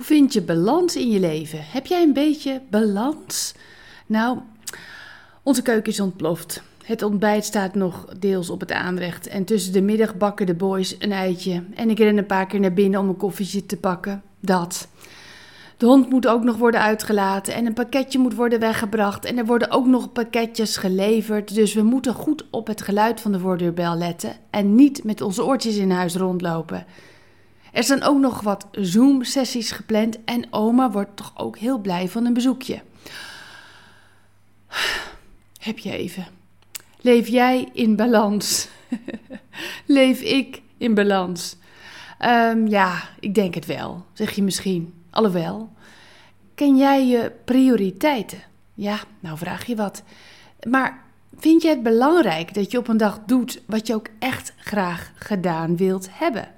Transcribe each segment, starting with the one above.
Hoe vind je balans in je leven? Heb jij een beetje balans? Nou, onze keuken is ontploft. Het ontbijt staat nog deels op het aanrecht en tussen de middag bakken de boys een eitje en ik ren een paar keer naar binnen om een koffietje te pakken. Dat. De hond moet ook nog worden uitgelaten en een pakketje moet worden weggebracht en er worden ook nog pakketjes geleverd, dus we moeten goed op het geluid van de voordeurbel letten en niet met onze oortjes in huis rondlopen. Er zijn ook nog wat Zoom-sessies gepland en oma wordt toch ook heel blij van een bezoekje. Heb je even. Leef jij in balans? Leef ik in balans? Ehm, ja, ik denk het wel, zeg je misschien. Alhoewel, ken jij je prioriteiten? Ja, nou vraag je wat. Maar vind je het belangrijk dat je op een dag doet wat je ook echt graag gedaan wilt hebben?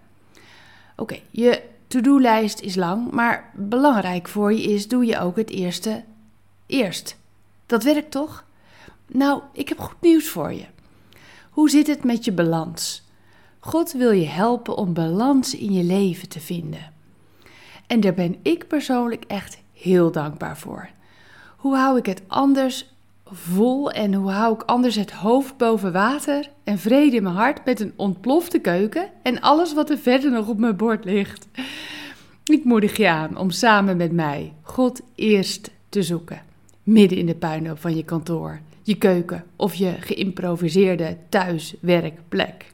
Oké, je to-do-lijst is lang, maar belangrijk voor je is: doe je ook het eerste eerst. Dat werkt toch? Nou, ik heb goed nieuws voor je. Hoe zit het met je balans? God wil je helpen om balans in je leven te vinden. En daar ben ik persoonlijk echt heel dankbaar voor. Hoe hou ik het anders vol en hoe hou ik anders het hoofd boven water en vrede in mijn hart met een ontplofte keuken en alles wat er verder nog op mijn bord ligt? Ik moedig je aan om samen met mij God eerst te zoeken, midden in de puinhoop van je kantoor, je keuken of je geïmproviseerde thuiswerkplek.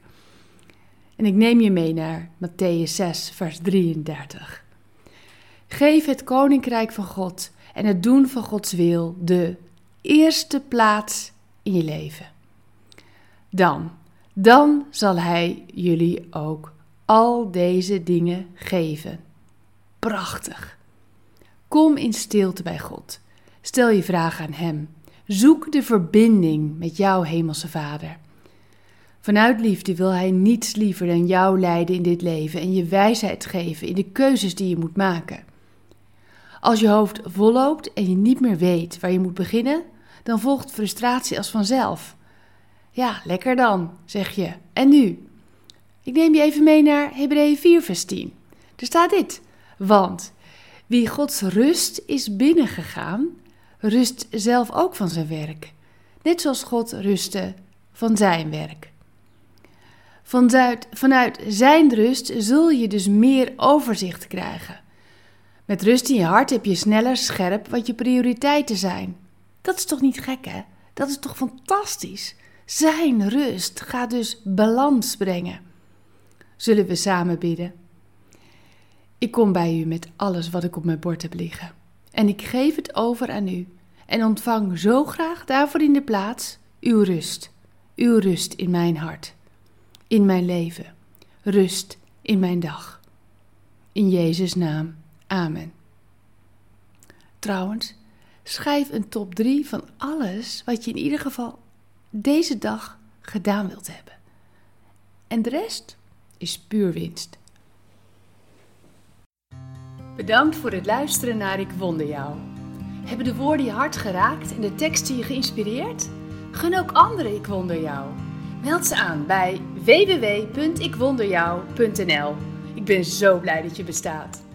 En ik neem je mee naar Matthäus 6, vers 33. Geef het koninkrijk van God en het doen van Gods wil de eerste plaats in je leven. Dan, dan zal Hij jullie ook al deze dingen geven. Prachtig. Kom in stilte bij God. Stel je vraag aan Hem. Zoek de verbinding met jouw Hemelse Vader. Vanuit liefde wil Hij niets liever dan jou leiden in dit leven en je wijsheid geven in de keuzes die je moet maken. Als je hoofd volloopt en je niet meer weet waar je moet beginnen, dan volgt frustratie als vanzelf. Ja, lekker dan, zeg je. En nu? Ik neem je even mee naar Hebreeën 4, vers 10. Er staat dit. Want wie Gods rust is binnengegaan, rust zelf ook van zijn werk. Net zoals God rustte van zijn werk. Vanuit, vanuit zijn rust zul je dus meer overzicht krijgen. Met rust in je hart heb je sneller scherp wat je prioriteiten zijn. Dat is toch niet gek, hè? Dat is toch fantastisch? Zijn rust gaat dus balans brengen. Zullen we samen bidden? Ik kom bij u met alles wat ik op mijn bord heb liggen. En ik geef het over aan u. En ontvang zo graag daarvoor in de plaats uw rust. Uw rust in mijn hart. In mijn leven. Rust in mijn dag. In Jezus' naam. Amen. Trouwens, schrijf een top 3 van alles wat je in ieder geval deze dag gedaan wilt hebben. En de rest is puur winst. Bedankt voor het luisteren naar Ik Wonder Jou. Hebben de woorden je hart geraakt en de teksten je geïnspireerd? Gun ook anderen Ik Wonder Jou. Meld ze aan bij www.ikwonderjou.nl. Ik ben zo blij dat je bestaat.